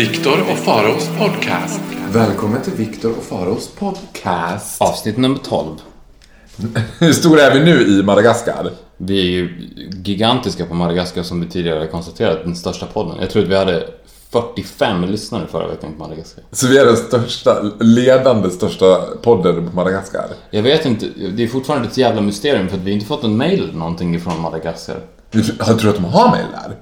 Viktor och Faraos podcast. Välkommen till Viktor och Faros podcast. Avsnitt nummer 12. Hur stora är vi nu i Madagaskar? Vi är ju gigantiska på Madagaskar som vi tidigare konstaterat, den största podden. Jag tror att vi hade 45 lyssnare förra veckan på Madagaskar. Så vi är den största, ledande största podden på Madagaskar. Jag vet inte, det är fortfarande ett jävla mysterium för att vi inte fått en mail eller någonting ifrån Madagaskar. Jag tror att de har mail där.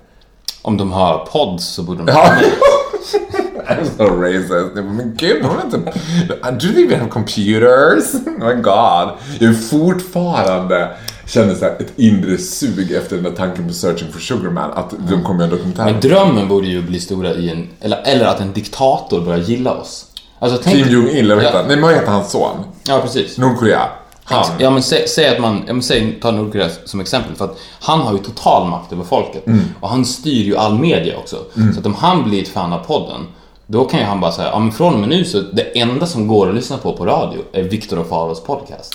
Om de har pods så borde de Ja. ha mail. I'm so racist. Men gud, de har inte... Do think we have computers? Oh my god. Jag är fortfarande känner så här ett inre sug efter den där tanken på Searching for Sugarman. Att de kommer göra en dokumentär. Men drömmen borde ju bli stora i en, eller, eller att en diktator börjar gilla oss. Alltså tänk... Kim Jong-Il, eller vad heter Ja. han? Nej, men vad heter hans son? Ja, precis. Nordkorea. Han. Ja men säg, säg att man, ja, men säg, ta Nordkorea som exempel för att han har ju total makt över folket och han styr ju all media också. Så att om han blir ett fan av podden då kan ju han bara säga, ja men från och med nu så det enda som går att lyssna på på radio är Viktor och Faros podcast.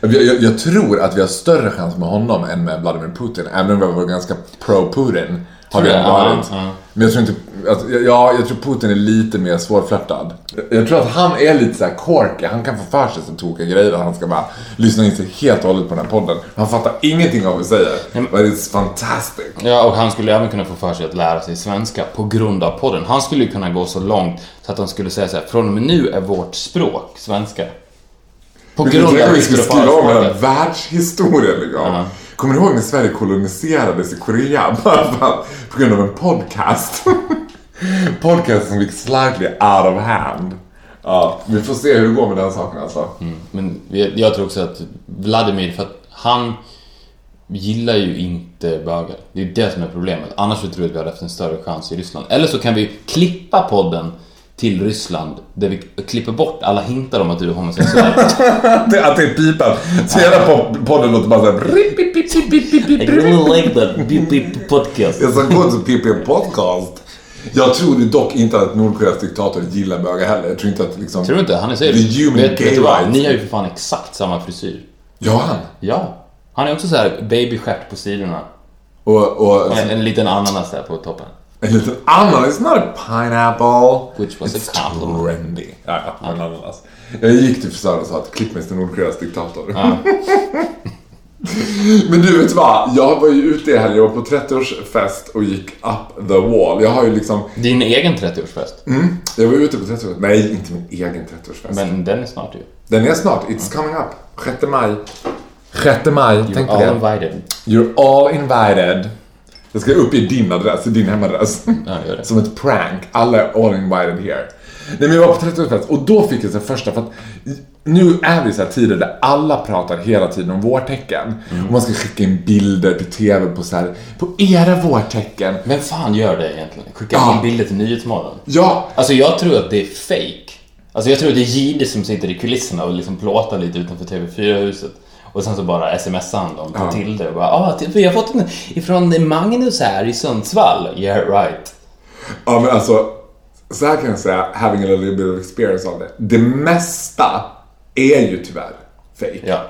Jag, jag, jag tror att vi har större chans med honom än med Vladimir Putin. Även om vi var ganska pro-Putin. Har vi ändå varit. ja. Men jag tror inte... Att, ja, jag tror Putin är lite mer svårflörtad. Jag tror att han är lite så här quirky. Han kan få för sig så tokiga grejer. Att han ska bara lyssna in sig helt och hållet på den här podden. Han fattar ingenting av vad vi säger. But it's fantastic. Ja och han skulle även kunna få för sig att lära sig svenska på grund av podden. Han skulle ju kunna gå så långt så att han skulle säga så här, från och med nu är vårt språk svenska. På Vi grund av vi Viktor skulle och skriva om hela världshistorien liksom. Ja. Kommer du ihåg när Sverige koloniserades i Korea? Bara för att- på grund av en podcast. podcast som gick slightly out of hand. Ja, vi får se hur det går med den saken alltså. Mm, men jag tror också att Vladimir, för att han gillar ju inte bögar. Det är ju det som är problemet. Annars så tror jag att vi hade haft en större chans i Ryssland. Eller så kan vi klippa podden till Ryssland där vi klipper bort alla hintar om att du är homosexuell. Att det är pipat. Så hela po- podden låter bara såhär... I really like that beep beep podcast. Är så good your podcast. Jag tror dock inte att Nordkoreas diktator gillar bögar heller. Jag tror inte att liksom... Tror du inte? Han är The seriös. human Vet, vet gay rights. Ni har ju för fan exakt samma frisyr. Ja, han. Ja. Han är också så här babystjärt på sidorna. Och, och En, en liten ananas där på toppen. En liten ananas. It's not a pineapple. Which was It's a compliment. trendy. Ja, ja, en ananas. Jag gick till frisören och sa att klipp mig till Nordkoreas diktator. Men du vet vad? Jag var ju ute i helgen, jag var på 30-årsfest och gick up the wall. Jag har ju liksom... Din egen 30-årsfest. Jag var ute på 30-årsfest. Nej, inte min egen 30-årsfest. Men den är snart ju. Den är snart. It's coming up. 6 maj. 6 maj. Tänk på All det. invited. You're all invited. Jag ska upp i din adress, i din hemadress. Ja, gör det. Som ett prank. Alla är all invited here. Nej men jag var på 30-årsfest och då fick jag här första för att nu är vi i så här tider där alla pratar hela tiden om vårtecken. Och man ska skicka in bilder till TV på så här, på era vårtecken. Vem fan gör det egentligen? Skickar Ja. in bilder till Nyhetsmorgon? Ja, Alltså jag tror att det är fake. Alltså jag tror att det är Jihde som sitter i kulisserna och liksom plåtar lite utanför TV4-huset. Och sen så bara smsar han dem Ja. till det och bara ah, vi har fått den ifrån Magnus här i Sundsvall. Yeah right. ja men alltså. Så här kan jag säga, having a little bit of experience av det. Det mesta är ju tyvärr fake. Ja,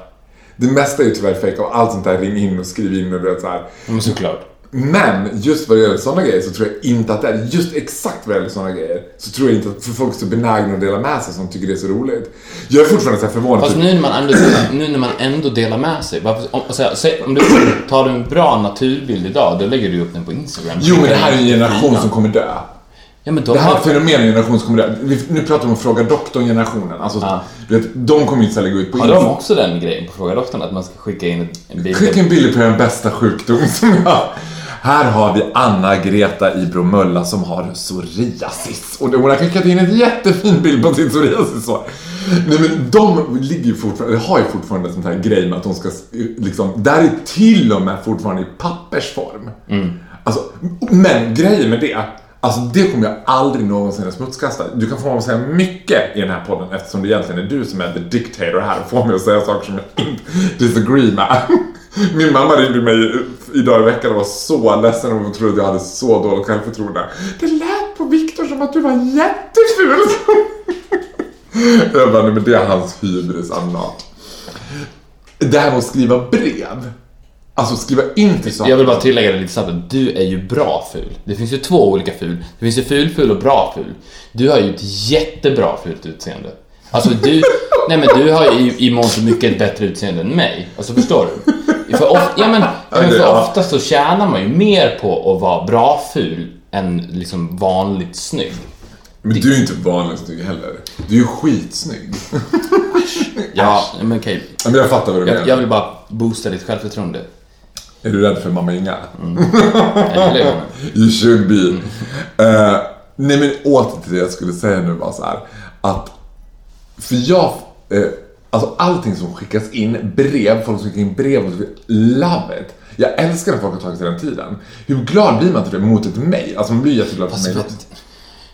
Det mesta är ju tyvärr fake och allt sånt där ring in och skriv in och du vet så här. men såklart. Men just vad det gäller sådana grejer så tror jag inte att det är just exakt vad det gäller sådana grejer så tror jag inte att för folk är så benägna att dela med sig som tycker det är så roligt. Jag är fortfarande så förvånad. Fast typ, nu när man ändå, nu när man ändå delar med sig. Varför, om, alltså, säg, om du tar du en bra naturbild idag, då lägger du upp den på Instagram. jo men det här är en generation som kommer dö. Ja, de Det här har, fenomenet generation som kommer dö. Nu pratar vi om Fråga doktorn-generationen. Alltså, Ja. du vet, de kommer inte här lägga ut på har de också den grejen på Fråga doktorn? Att man ska skicka in en bild? Skicka en bild på den bästa sjukdom som jag Här har vi Anna-Greta i Bromölla som har psoriasis. Och hon har skickat in en jättefin bild på sin psoriasis. Så. Nej men de ligger ju fortfarande, har ju fortfarande sån här grej med att de ska liksom, där är till och med fortfarande i pappersform. Alltså, men grejen med det, alltså det kommer jag aldrig någonsin att smutskasta. Du kan få mig att säga mycket i den här podden eftersom det egentligen är du som är the dictator här och får mig att säga saker som jag inte disagree med. Min mamma ringde mig idag i veckan och var så ledsen och hon trodde att jag hade så dåligt självförtroende. Det lät på Viktor som att du var jätteful. Jag bara, nej men det är hans hybris, I'm not. Det här med att skriva brev. Alltså skriva in till saker. Jag vill bara tillägga det lite snabbt att du är ju bra ful. Det finns ju två olika ful. Det finns ju ful-ful och bra ful. Du har ju ett jättebra fult utseende. Alltså du, nej men du har ju i, i mångt och mycket ett bättre utseende än mig. Alltså förstår du? För, of, ja, men, för ofta så tjänar man ju mer på att vara bra ful än liksom vanligt snygg. Men du är inte vanligt snygg heller. Du är ju skitsnygg. Ja, men okej. Ja, men jag fattar vad du menar. Jag, jag vill bara boosta ditt självförtroende. Är du rädd för mamma Inga? Hur? You should be. Eh, nej men åter till det jag skulle säga nu var så här. Att, för jag, eh, alltså allting som skickas in, brev, folk som skickar in brev, och så, love it. Jag älskar att folk har tagit sig den tiden. Hur glad blir man till det mot ett mejl? Alltså man blir jätteglad för Fast mejl. vet-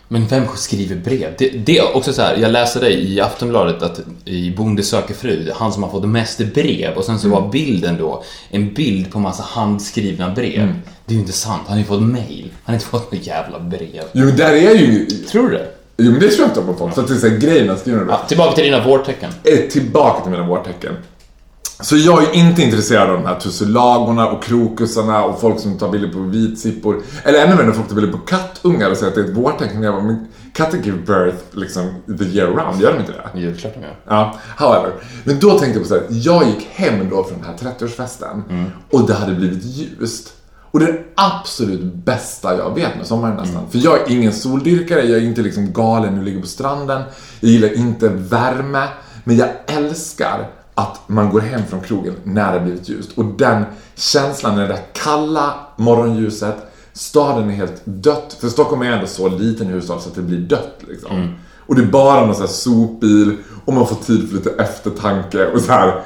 Men vem skriver brev? Det, det är också så här, jag läste det i Aftonbladet att i Bonde söker fru, han som har fått mest brev och sen så Mm. var bilden då en bild på massa handskrivna brev. Mm. Det är ju inte sant, han har ju fått mail. Han har inte fått några jävla brev. Jo men där är ju... Tror du det? Jo men det tror jag inte på folk. För att det är så här, grejerna skriver Ja, tillbaka till dina vårtecken. Eh, tillbaka till mina vårtecken. Så jag är inte intresserad av de här tussilagorna och krokusarna och folk som tar bilder på vitsippor. Eller ännu när folk tar bilder på kattungar och säger att det är ett vårtecken. Jag bara, men katter give birth liksom the year round, gör de inte det? Jo, klart de gör. Ja, however. Men då tänkte jag på så här, jag gick hem då från den här 30-årsfesten och det hade blivit ljust. Och det är det absolut bästa jag vet med sommaren nästan. För jag är ingen soldyrkare, jag är inte liksom galen och ligger på stranden. Jag gillar inte värme. Men jag älskar att man går hem från krogen när det blivit ljust. Och den känslan, det där kalla morgonljuset. Staden är helt dött. För Stockholm är ändå så liten huvudstad så att det blir dött liksom. Och det är bara någon sån här sopbil och man får tid för lite eftertanke och så här.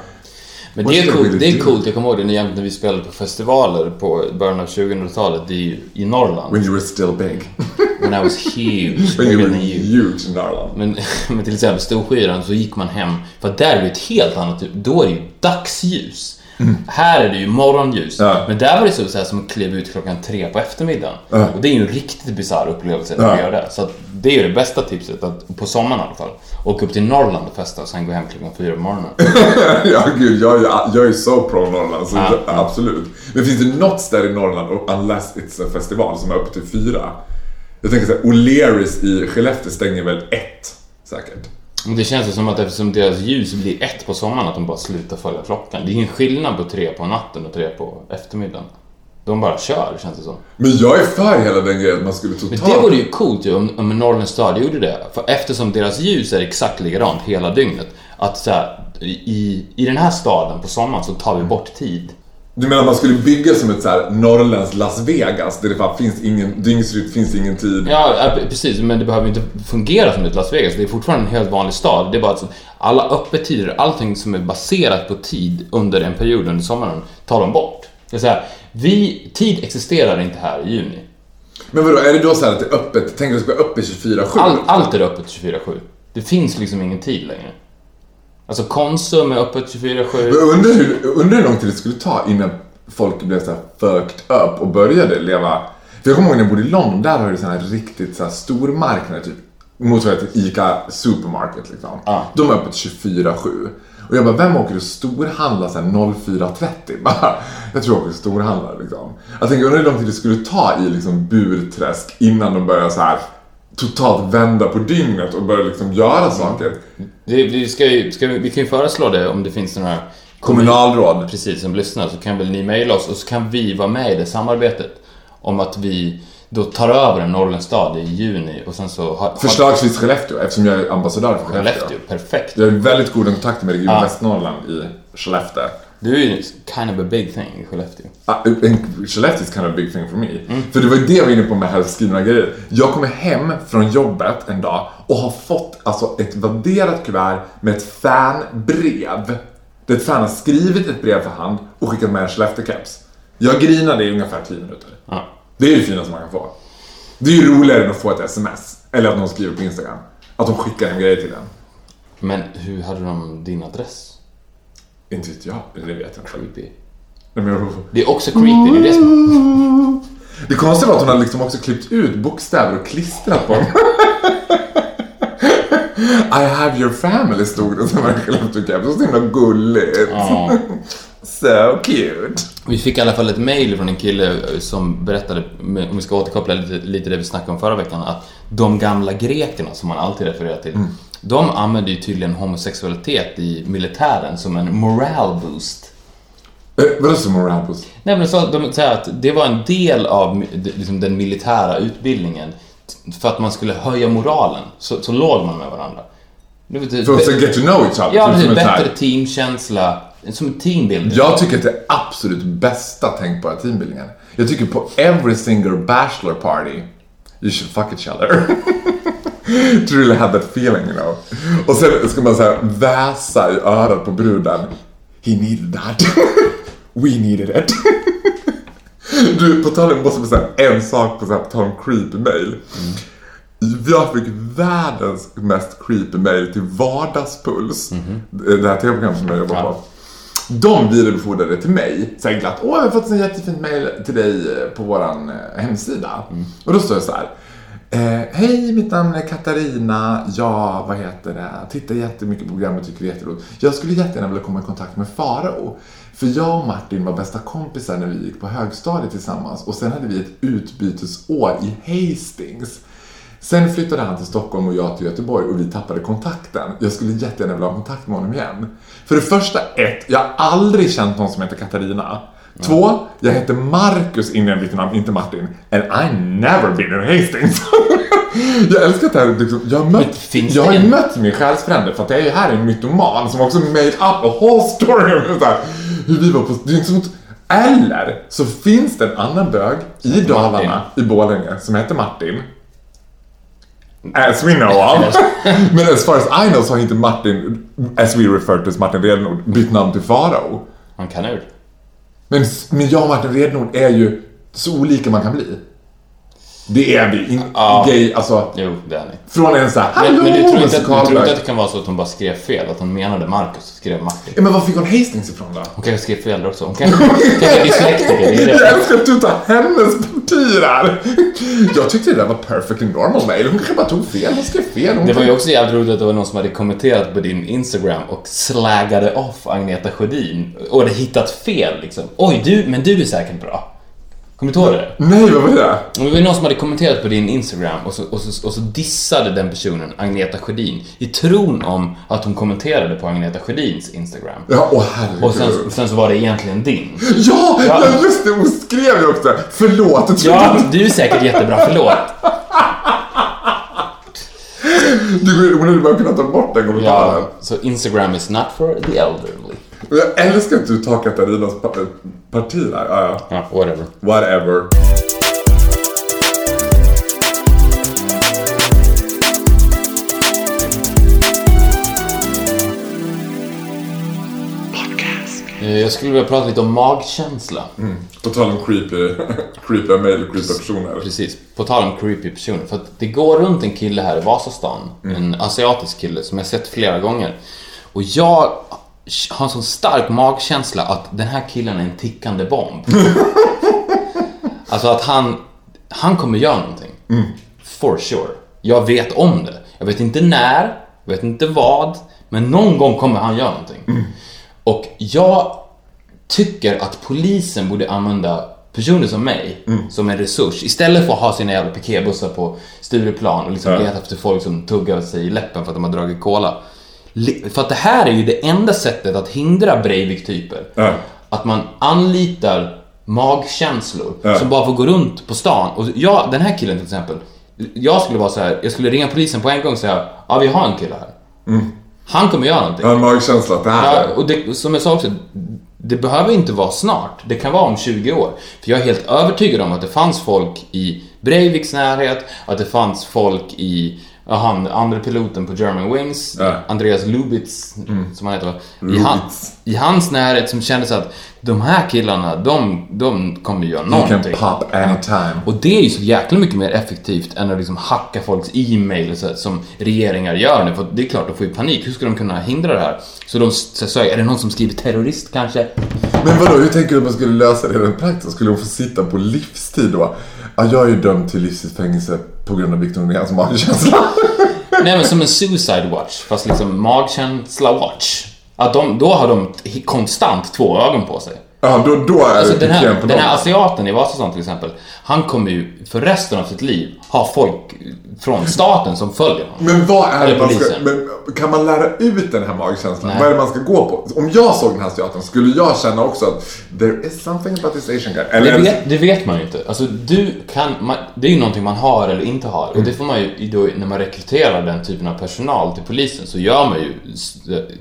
Men det är, coolt, det är coolt, jag kommer ihåg det när vi spelade på festivaler på början av 2000-talet, det är ju i Norrland. When you were still big. When I was huge, When you were huge in Norrland. Men, men till exempel Storskyran så gick man hem, för där är det ett helt annat typ, då är det ju dagsljus. Här är det ju morgonljus. Mm. Ja. Men där var det så, så här, som att kliva ut klockan tre på eftermiddagen. Ja. Och det är ju en riktigt bisarr upplevelse att Ja. göra det. Så det är ju det bästa tipset, att, på sommaren i alla fall. Åka upp till Norrland och festa och sen gå hem klockan fyra på morgonen. ja, gud, jag, är- jag är så pro Norrland, så Ja. absolut. Men finns det något ställe i Norrland, unless it's a festival, som är uppe till fyra? Jag tänker såhär, O'Learys i Skellefteå stänger väl ett, säkert. Men det känns ju som att eftersom deras ljus blir ett på sommaren, att de bara slutar följa klockan. Det är ingen skillnad på tre på natten och tre på eftermiddagen. De bara kör, känns det som. Men jag är för hela den grejen att man skulle Men totalt... det vore ju coolt ju om, om Norrlands stad gjorde det. För eftersom deras ljus är exakt likadant hela dygnet. Att så här, i, i den här staden på sommaren så tar vi bort tid. Du menar att man skulle bygga som ett så här norrländskt Las Vegas, där det bara finns ingen dygnsrytm, finns ingen tid. Ja, precis. Men det behöver inte fungera som ett Las Vegas. Det är fortfarande en helt vanlig stad. Det är bara att alla öppettider, allting som är baserat på tid under en period under sommaren, tar de bort. Det är så här, vi, tid existerar inte här i juni. Men vadå, är det då så här att det är öppet, tänk att det ska vara öppet 24-7? All, allt är öppet 24-7. Det finns liksom ingen tid längre. Alltså Konsum är öppet 24-7. Men undrar hur, undrar hur lång tid det skulle ta innan folk blev så här fucked up och började leva... För jag kommer ihåg när jag bodde i London, där har du såna här riktigt så här stormarknader, typ motsvarande till ICA Supermarket liksom. Ja. De är öppet 24-7. Och jag bara, vem åker och storhandlar här 04.30? Bara, jag tror jag åker och storhandlar liksom. Jag tänker, undrar hur lång tid det skulle ta i liksom Burträsk innan de börjar så här totalt vända på dygnet och börja liksom göra saker. Det, vi, ska ju, ska vi, vi kan ju föreslå det om det finns några Kommunalråd. precis som lyssnar så kan väl ni mejla oss och så kan vi vara med i det samarbetet om att vi då tar över en norrländsk stad i juni och sen så har... Förslagsvis Skellefteå eftersom jag är ambassadör för Skellefteå. Skellefteå, perfekt. Jag har väldigt goda kontakter med Region Ja. Västernorrland i Skellefteå. Du är ju kind of a big thing i Skellefteå. En- Skellefteå is kind of a big thing for me. För det var ju det jag var inne på med halvskrivna grejer. Jag kommer hem från jobbet en dag och har fått alltså ett vadderat kuvert med ett fanbrev. Där ett fan har skrivit ett brev för hand och skickat med en Skellefteå-keps. Jag grinade i ungefär 10 minuter. Ja. Det är ju det finaste man kan få. Det är ju roligare än att få ett sms. Eller att någon skriver på Instagram. Att de skickar en grej till en. Men hur hade de din adress? Inte vet jag. Det vet jag inte. Creepy. Nej, men- Det är också creepy, det är det som... Det konstiga var att hon hade liksom också klippt ut bokstäver och klistrat på dem. I have your family stod det som var en Skellefteå-keps. Så himla gulligt. Ja. So cute. Vi fick i alla fall ett mail från en kille som berättade, om vi ska återkoppla lite, lite det vi snackade om förra veckan, att de gamla grekerna som man alltid refererar till, de använde ju tydligen homosexualitet i militären som en morale boost. Eh, vadå som moral boost? Nej men så, de säger att det var en del av liksom, den militära utbildningen för att man skulle höja moralen, så, så låg man med varandra. Det var För att get to know each other. Ja, här- bättre teamkänsla, som en teambuilding. Jag tycker att det är absolut bästa tänkbara teambuildingen. Jag tycker på every single bachelor party you should fuck each other. to really have that feeling you know. Och sen ska man säga väsa i örat på bruden. He needed that. We needed it. Du, på tal om, måste säga en sak på, så här, på tal om creepy mail. Jag fick världens mest creepy mail till Vardagspuls. Det här tv-programmet som jag jobbar Ja. på. De vidarebefordrade till mig, så här glatt. Åh, jag har fått en jättefint mail till dig eh, på våran eh, hemsida. Och då står det så här. Eh, Hej, mitt namn är Katarina. Jag, vad heter det, tittar jättemycket på programmet och tycker det är jätteroligt. Jag skulle jättegärna vilja komma i kontakt med Farao. För jag och Martin var bästa kompisar när vi gick på högstadiet tillsammans. Och sen hade vi ett utbytesår i Hastings. Sen flyttade han till Stockholm och jag till Göteborg och vi tappade kontakten. Jag skulle jättegärna vilja ha kontakt med honom igen. För det första, ett, jag har aldrig känt någon som heter Katarina. Två, jag heter Marcus innan jag bytte namn, inte Martin. And I never been in Hastings. jag älskar att det här, liksom, jag har mött, jag har ju mött min själsfrände för att jag är ju här en mytoman som också made up a whole story om så här, hur vi var på, det är inte som eller så finns det en annan bög i Dalarna, i Borlänge, som heter Martin. As we know of. Men as far as I know så har inte Martin, as we refer to as Martin Rednord, bytt namn till Farao. Han kan ut. Men, men jag och Martin Rednord är ju så olika man kan bli. Det är vi. In, Ja. Gay, alltså. Jo, det är ni. Från en såhär, hallå, Men, men du, tror inte att, du tror inte att det kan vara så att hon bara skrev fel? Att hon menade Marcus och skrev Martin? Ja, men var fick hon Hastings ifrån då? Hon kanske skrev fel där också. Hon kanske, kanske är dyslektiker. Jag älskar att du tar hennes där. Jag tyckte det där var perfectly normal mail. Hon kanske bara tog fel. Hon skrev fel. Hon Det var ju också jävligt roligt att det var någon som hade kommenterat på din Instagram och slaggade off Agneta Sjödin och hade hittat fel liksom. Oj, du, men du är säkert bra. Kommer du ihåg det? Nej, vad var det? Det var någon som hade kommenterat på din Instagram och så, och, så, och så dissade den personen Agneta Sjödin i tron om att hon kommenterade på Agneta Sjödins Instagram. Ja, åh herregud. Och sen, sen så var det egentligen din. Ja, Ja. just det. Hon skrev ju också. Förlåt. Ja, du är säkert jättebra, förlåt. du, hon hade bara kunnat ta bort den kommentaren. Ja, så Instagram is not for the elderly. Jag älskar att du tar Katarinas pa- parti där. Ja, ja. Ja, whatever. Whatever. Eh, Jag skulle vilja prata lite om magkänsla. På tal om creepy, creepy mail och creepy personer. Precis, på tal om creepy personer. För att det går runt en kille här i Vasastan, en asiatisk kille som jag sett flera gånger. Och jag har en sån stark magkänsla att den här killen är en tickande bomb. alltså att han, han kommer göra någonting. For sure. Jag vet om det. Jag vet inte när, jag vet inte vad, men någon gång kommer han göra någonting. Och jag tycker att polisen borde använda personer som mig som en resurs istället för att ha sina jävla piketbussar på Stureplan och liksom Ja. leta efter folk som tuggar sig i läppen för att de har dragit cola. För att det här är ju det enda sättet att hindra Breivik-typer. Ja. Att man anlitar magkänslor Ja. som bara får gå runt på stan. Och jag, den här killen till exempel, jag skulle vara så här, jag skulle ringa polisen på en gång och säga ja vi har en kille här. Han kommer göra någonting. En magkänsla att det här Ja, och det, som jag sa också, det behöver inte vara snart. Det kan vara om 20 år. För jag är helt övertygad om att det fanns folk i Breiviks närhet, att det fanns folk i ja, han, andra piloten på German Wings, Ja. Andreas Lubitz, som han heter va? I, han, Lubitz. I hans närhet som kände så att de här killarna, de, de kommer göra You någonting. can pop anytime. Och det är ju så jäkla mycket mer effektivt än att liksom hacka folks e-mail så- som regeringar gör nu. För det är klart, de får ju panik. Hur ska de kunna hindra det här? Så de så, är det någon som skriver terrorist kanske? Men vadå, hur tänker du att man skulle lösa det rent praktiskt? Skulle de få sitta på livstid då? Ja, jag är ju dömd till livstidsfängelse på grund av Victor Norléns alltså magkänsla. Nej men som en suicide watch, fast liksom magkänsla watch. Att de, då har de konstant två ögon på sig. Ja, då, då är Alltså det den här, på den här asiaten i Vasastan till exempel, han kommer ju för resten av sitt liv ha folk från staten som följer honom. Men vad är det man ska, men kan man lära ut den här magkänslan? Vad är det man ska gå på? Om jag såg den här asiaten skulle jag känna också att there is something about this asian guy. Eller, Det vet, det vet man ju inte. Alltså, du kan, man, det är ju någonting man har eller inte har. Mm. Och det får man ju, då, när man rekryterar den typen av personal till polisen så gör man ju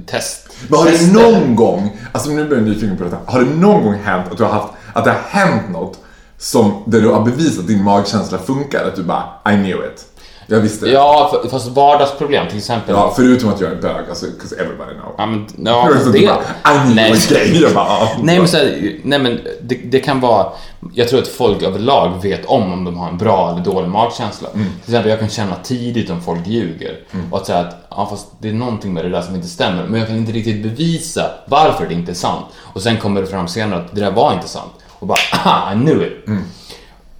test. Men har det någon gång, alltså nu blir jag nyfiken på detta, har det någon gång hänt att du har haft, att det har hänt något som, där du har bevisat att din magkänsla funkar? Att du bara, I knew it. Jag visste det. Ja, fast vardagsproblem till exempel. Ja, förutom att jag är bög, alltså, 'cause everybody knows. Ja, men, ja, det... bara, I Nej. gay. Jag bara, ah. Nej men, så här, nej, men det, det kan vara... Jag tror att folk överlag vet om om de har en bra eller dålig magkänsla. Mm. Till exempel, jag kan känna tidigt om folk ljuger. Och att säga att ja, fast det är någonting med det där som inte stämmer. Men jag kan inte riktigt bevisa varför det inte är sant. Och sen kommer det fram senare att det där var inte sant. Och bara, aha, I knew it. Mm.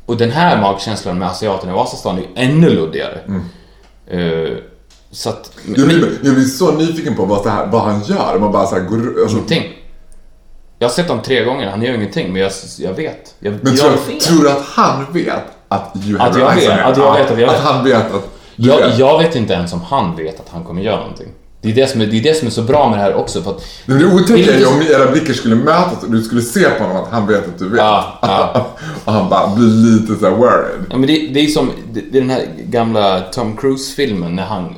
Och den här magkänslan med asiaten i Vasastan är ju ännu luddigare. Eh, så att... Jag blir, jag blir så nyfiken på vad, här, vad han gör. Man bara så här går... Alltså, Ingenting. Jag har sett honom tre gånger, han gör ingenting, men jag, jag vet. Jag men tror, fel. tror du att han vet att you have Att jag vet, att jag vet att jag Att vet. han vet att du jag, vet. jag vet inte ens om han vet att han kommer göra någonting. Det är det som är, det är, det som är så bra med det här också, för att... Men det otäcka är ju om era blickar skulle mötas och du skulle se på honom att han vet att du vet. Ja, ja. och han bara blir lite så worried. Ja, men det, det är som det, är den här gamla Tom Cruise-filmen när han...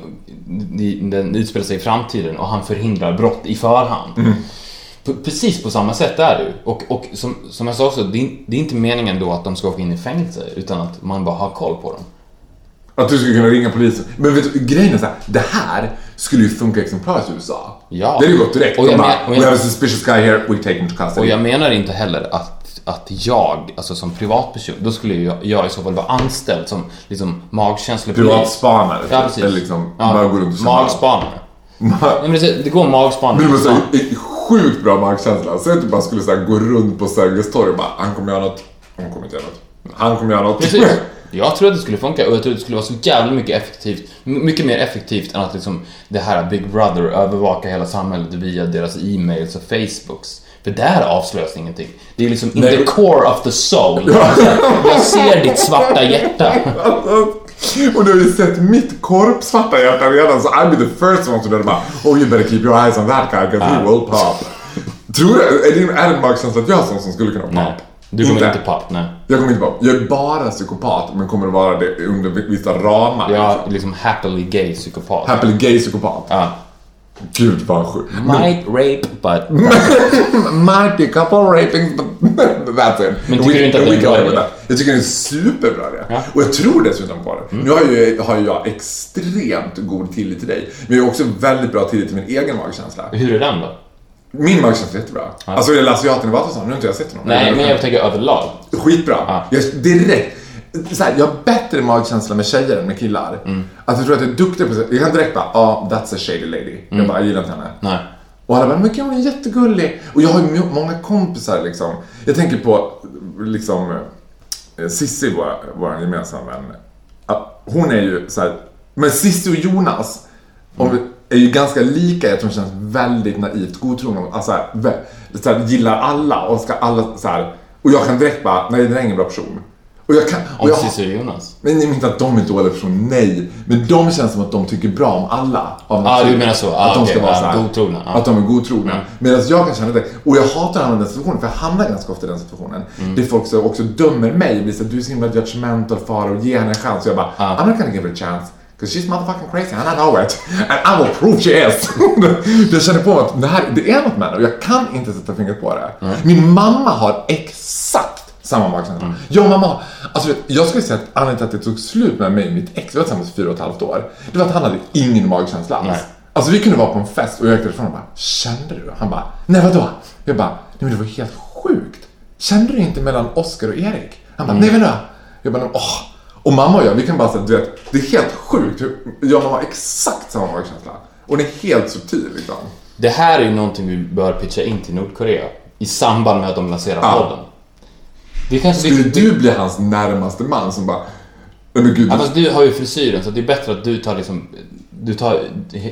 Den utspelar sig i framtiden och han förhindrar brott i förhand. Mm. P- Precis på samma sätt är det. Och, och som, som jag sa också, det är, det är inte meningen då att de ska åka in i fängelse, utan att man bara har koll på dem. Att du skulle kunna ringa polisen. Men vet du, grejen är så här, det här skulle ju funka exemplariskt i USA. Ja. Det hade ju gått direkt. Och jag bara, men- och jag- we have a suspicious guy here, we take him to custody. Och jag menar inte heller att, att jag, alltså som privatperson, då skulle jag, jag i så fall vara anställd som liksom magkänslepolis. Privatspanare. Ja, precis. Eller liksom, Ja, bara gå runt och. Magspanare. Nej, men det, det går magspanare. Men en sjukt bra magkänsla. Säg att du bara skulle så här, gå runt på Sergels torg och bara, han kommer göra något. Han kommer inte göra något. Han kommer göra något. Precis. Jag tror att det skulle funka och jag tror att det skulle vara så jävla mycket effektivt. Mycket mer effektivt än att liksom det här Big Brother övervakar hela samhället via deras e-mails och Facebooks. För där avslöjas ingenting. Det är liksom in Nej. the core of the soul. Jag ser ditt svarta hjärta. och du har ju sett mitt korpsvarta hjärta redan så I'll be the first one to know bara Oh you better keep your eyes on that guy because he will pop. Tror du, är din magkänsla att jag är sån som skulle kunna pop? Nej. Du kommer inte pop, nej. Jag kommer inte pop. Jag är bara psykopat men kommer att vara det under vissa ramar. Är liksom happily gay psykopat. Happily gay psykopat. Ja. Gud vad sjukt. Might rape, but... Might be couple rapings but that's it. Men tycker du inte att det är en bra idé? Jag tycker det är en superbra idé. Ja. Mm. Och jag tror dessutom på det. Nu har ju, har ju jag extremt god tillit till dig. Men jag har också väldigt bra tillit till min egen magkänsla. Hur är den då? Min magkänsla är jättebra. Alltså är det asiaten i Vasastan? Nu har inte jag sett honom. Nej, men jag tänker överlag. Skitbra. Ja. Jag, direkt. Så här, jag har bättre magkänsla med tjejer än med killar. Mm. Att jag tror att jag är duktig på Jag kan direkt bara, ja, oh, that's a shady lady. Jag bara, jag gillar inte henne. Mm. Nej. Och alla bara, men gud hon är jättegullig. Och jag har ju må- många kompisar liksom. Jag tänker på liksom eh, Sissi, vår, vår gemensamma vän. Hon är ju så här, men Sissi och Jonas om Mm. Är ju ganska lika i att de känns väldigt naivt godtrogna. Alltså så här, gillar alla och ska alla så här. Och jag kan direkt bara, nej det där är ingen bra person. Och jag kan... Och Om jag, Cissi och Jonas. men jag menar inte att de är dåliga personer, nej. Men de känns som att de tycker bra om alla. Av Ah, du menar så. Ah, att de ska okej. vara Ah, så här, godtrogna. Ah. Att de är godtrogna. Medan jag kan känna det. Och jag hatar att hamna i den situationen, för jag hamnar ganska ofta i den situationen. Mm. Det är folk som också dömer mig. Blir så här, du är så himla judgmental far och ge henne en chans. Och jag bara, Ah. I'm not gonna give her a chance. Cause she's motherfucking crazy and I know it. And I will prove she is. jag känner på att det här, det är något med henne och jag kan inte sätta fingret på det. Min mamma har exakt samma magkänsla. Mm. Jag och mamma, alltså jag skulle säga att anledningen till att det tog slut med mig och mitt ex, vi var tillsammans i fyra och ett halvt år. Det var att han hade ingen magkänsla alls. Nej. Alltså vi kunde vara på en fest och jag gick därifrån och bara, kände du? Han bara, nej vadå? Jag bara, nej men det var helt sjukt. Kände du inte mellan Oscar och Erik? Han bara, nej vadå? Jag bara, åh. Och mamma och jag, vi kan bara säga, du vet, det är helt sjukt hur jag och mamma har exakt samma magkänsla. Och den är helt subtil liksom. Det här är ju någonting vi bör pitcha in till Nordkorea i samband med att de lanserar Ja. podden. Det kanske Skulle det, du bli hans närmaste man som bara, men gud. ja, fast du har ju frisyren så det är bättre att du tar liksom... Du tar,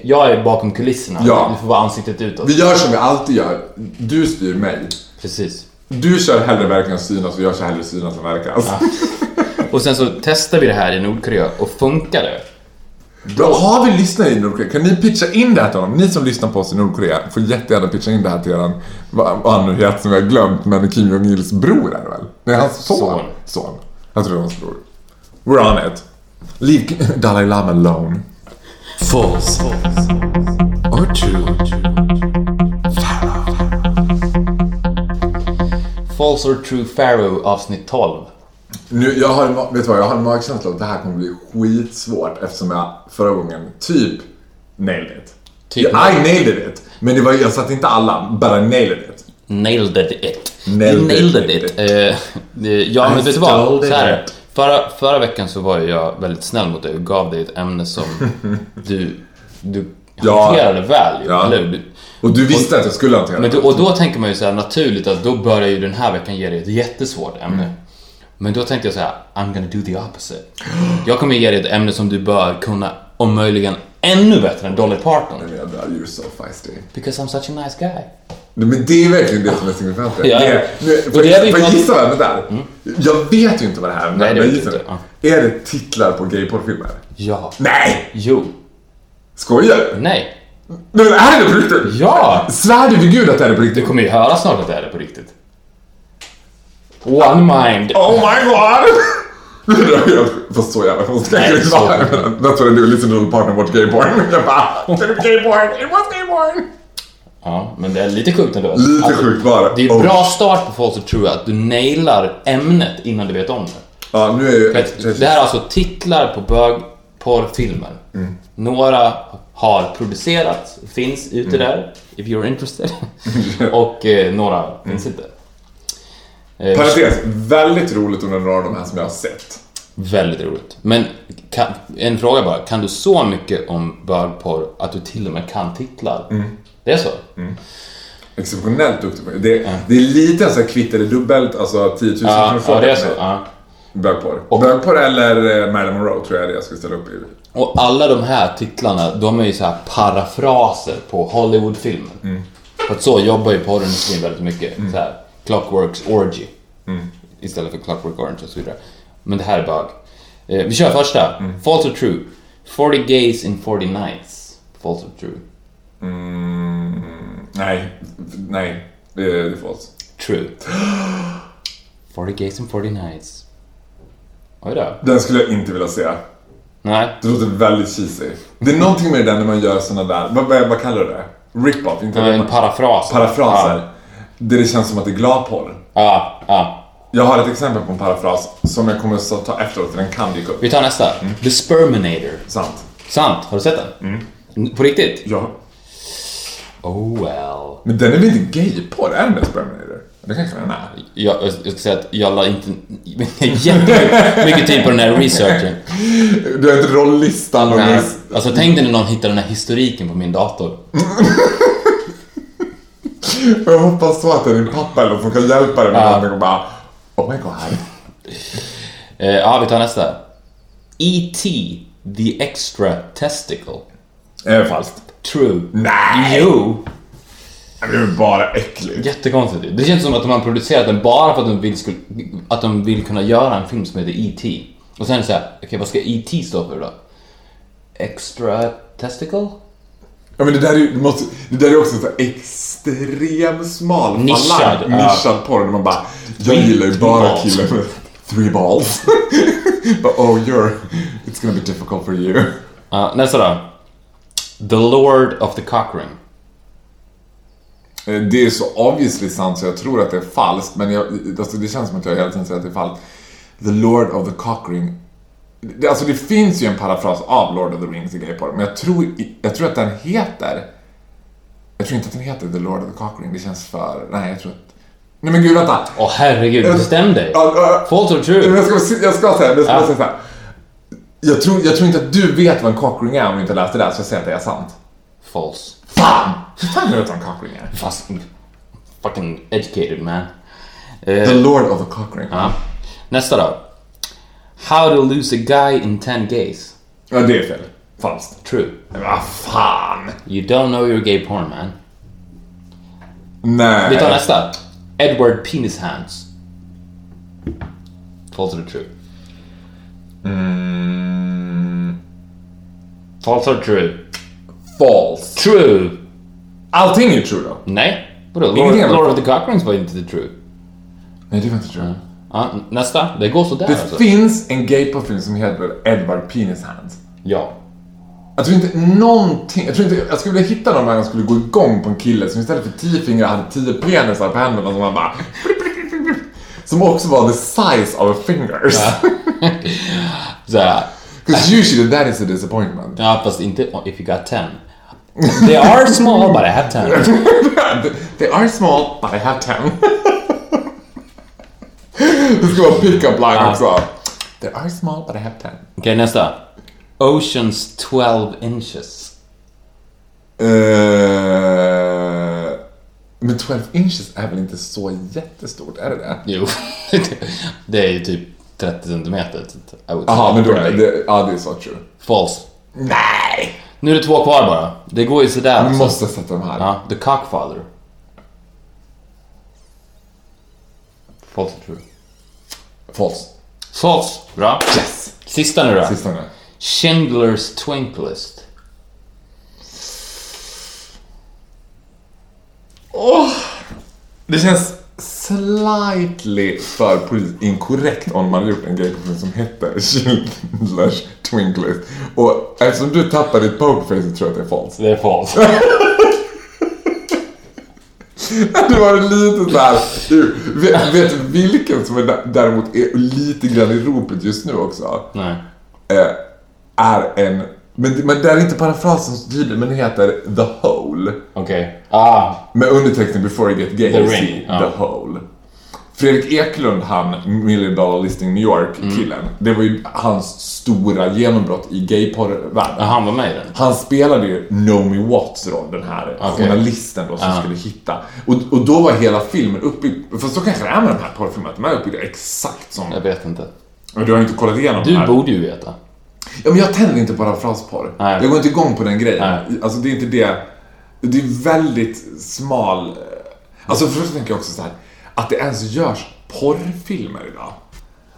jag är bakom kulisserna. Ja. Du får vara ansiktet utåt. Vi gör som vi alltid gör. Du styr mig. Precis. Du kör hellre verkan synas och jag kör hellre synas än verkas. Och sen så testar vi det här i Nordkorea och funkar det? Bra, har vi lyssnare i Nordkorea? Kan ni pitcha in det här till honom? Ni som lyssnar på oss i Nordkorea får jättegärna pitcha in det här till eran, vad vad han nu heter som jag har glömt, men Kim Jong-Ils bror är det väl? Nej, hans son. Son. Son. Jag tror det var hans bror. We're on it. Leave Dalai Lama alone. False. Or true. False or true Pharaoh avsnitt 12. Nu, jag har, vet du vad, jag har en magkänsla att det här kommer bli skitsvårt eftersom jag förra gången typ nailed it. Typ I nailed it. Men det var, jag satte inte alla, I nailed it. Nailed it. Nailed nailed it. it. Eh, eh, ja, I men vet du vad? Så här, förra, förra veckan så var jag väldigt snäll mot dig och gav dig ett ämne som du, du Ja. hanterade väl Ja. eller Och du visste att jag skulle hantera det. och då tänker man ju så här naturligt att då börjar ju den här veckan ge dig ett jättesvårt ämne. Mm. Men då tänkte jag så här: I'm gonna do the opposite. Jag kommer ge dig ett ämne som du bör kunna, om möjligen ännu bättre än Dolly Parton. Men jag dör, you're so feisty. Because I'm such a nice guy. Nej, Men det är verkligen det som är signifikant. Ja. Det nu, det pratat- gissa vad det är? Jag vet ju inte vad det här är. Nej, det men vet jag du gissar inte. det. Är det titlar på gayporrfilmer? Ja. Nej! Jo. Skojar du? Nej. Nej, men är det på riktigt? Ja! Svär du vid gud att det är på Du riktigt? kommer ju höra snart att det är på riktigt. One mind. Oh my god! Det är helt Fast så jävla konstigt kan det inte vara. That's what I do, listen to the partner watch gay porn. Jag bara, det är gay porn, it was gay porn! Ja, men det är lite sjukt ändå. Lite Att- sjukt bara. Det är Oh. en bra start på False or True att du nailar ämnet innan du vet om det. Ja, nu är ju... Det här är alltså titlar på bögporrfilmer. Mm. Några har producerats, finns ute Mm. där, if you're interested. och eh, några finns inte. Eh, Parentes, väldigt roligt under några av de här som jag har sett. Väldigt roligt. Men kan, en fråga bara, kan du så mycket om bögporr att du till och med kan titlar? Mm. Det är så? Exceptionellt duktig på det. Det, det är lite så här kvitt eller dubbelt, alltså 10 000 Ja, kronor ja, det är så. Ja. Bögporr. Och- Bögporr eller eh, Marilyn Monroe tror jag är det jag skulle ställa upp i. Och alla de här titlarna, de är ju så här parafraser på Hollywoodfilmer. Mm. För att så jobbar ju porrindustrin väldigt mycket. Så här, Clockworks Orgy. Mm. Istället för Clockwork Orange och så vidare. Men det här är bög. Eh, vi kör första. Mm. False or true? 40 gays in 40 nights. False or true? Mm, nej, nej. Det är, det är falskt. True. 40 gays in 40 nights. Oj då. Den skulle jag inte vilja se. Nej. Det låter väldigt cheesy. Det är någonting med det där när man gör såna där, vad, vad, vad kallar du det? Rip-off? Inte Ja, en parafras. Parafraser. Där det känns som att det är gladporr. Ja, ja. Jag har ett exempel på en parafras som jag kommer att ta efteråt, för den kan dyka upp. Vi tar nästa. Mm. The Sperminator. Sant. Sant, har du sett den? Mm. På riktigt? Ja. Oh well. Men den är väl inte gayporr? Är den det Sperminator? Det kanske den är. Jag, jag ska säga att jag la inte jättemycket tid på den här researchen. Du har inte rolllistan och... Nej. Alltså tänk dig när någon hittar den här historiken på min dator. Jag hoppas så att det är din pappa eller som kan hjälpa dig med Ja. någonting och bara... Oh my god. Eh, ja, vi tar nästa. E.T. The Extra Testicle. Är det falskt? True. Nej! Jo. Det är bara äckligt. Jättekonstigt. Det känns som att de har producerat den bara för att de vill, skulle, att de vill kunna göra en film som heter E.T. Och sen så här, okej vad ska E.T. stå för då? Extra testicle? Ja men det där är ju, det måste, det där är också så här extrem smal Nischad, falang, nischad porr. Där man bara, jag gillar ju bara killar med three balls. But oh you're, it's gonna be difficult for you. Ja, nästa då. The Lord of the Cockring. Eh, Det är så obviously sant så jag tror att det är falskt. Men jag, alltså det känns som att jag hela tiden säger att det är falskt. The Lord of the Cockring. Det, alltså det finns ju en parafras av Lord of the Rings i gayporr. Men jag tror, jag tror att den heter... Jag tror inte att den heter The Lord of the Cockring. Det känns för... Nej, jag tror att... Nej men gud vänta. Åh herregud, bestäm dig. Ja, ja, False or true? Jag ska, jag ska säga, jag ska Ja. säga så här. Jag tror, jag tror inte att du vet vad en cockring är om du inte läste det här, så jag säger att det är sant. False. Fan! Hur fan vet du vad en cockring är? Fast, fucking educated man. The Eh, Lord of the Cockring. ja. Nästa då. How to lose a guy in 10 gays. Ja, det är fel. Falskt. True. Men vad fan! You don't know your gay porn man. Nej. Vi tar nästa. Edward Penis Hands. False or true? Mm, False or true? false. True! Allting är true då? Nej. Vadå? Lord, Ingenting Lord false. of the Cockrings var inte true. Nej, det var inte true. Ja, nästa. Det går sådär Det alltså. finns en gay gayporrfilm som heter Edward Penis Hands. Ja. Jag tror inte någonting, jag tror inte, jag skulle vilja hitta någon där jag skulle gå igång på en kille som istället för tio fingrar hade tio penisar på händerna som man bara... Som också var the size of a fingers. Såhär. Because usually that is a disappointment. Ja, fast inte if you got 10. They are small but I have 10. They are small, but I have ten. det ska vara pick-up line också. They are small, but I have ten. Okej, nästa. Oceans 12 inches. Eh, men 12 inches är väl inte så jättestort, är det det? Jo. det är ju typ 30 centimeter. Jaha, men då är det, ja det är så true. False. Nej! Nu är det två kvar bara. Det går ju sådär Vi måste sätta de här. Ja, The Cockfather. False true? False. False. Bra. Yes! Sista nu då. Sista nu. Schindler's Twink List. Det känns slightly för politiskt inkorrekt om man hade gjort en gayporrfilm som hette Schindler's Twinklist. Och eftersom du tappade ditt pokerface så tror jag att det är falskt. Det är false. Det var lite såhär, vet, vet vilken som är dä- däremot är lite grann i ropet just nu också? Nej. Eh, är en, men, men det är inte parafrasen så tydlig, men den heter The Hole. Okej. Ah. Med undertexten Before you get gay, The Ring, the hole. Fredrik Eklund, han Million Dollar Listing New York Mm. Det var ju hans stora genombrott i gayporrvärlden. Han var med i den. Han spelade ju Naomi Watts roll, den här Okej. journalisten då som Ja. skulle hitta. Och, och då var hela filmen uppbyggd, fast så kanske det är med de här porrfilmerna, de är uppbyggda exakt som... Jag vet inte. Du har ju inte kollat igenom Du här. borde ju veta. Ja, men jag tänder inte på. Nej. Jag går inte igång på den grejen. Nej. Alltså det är inte det. Det är väldigt smal... eh, Alltså först tänker jag också så här att det ens görs porrfilmer idag.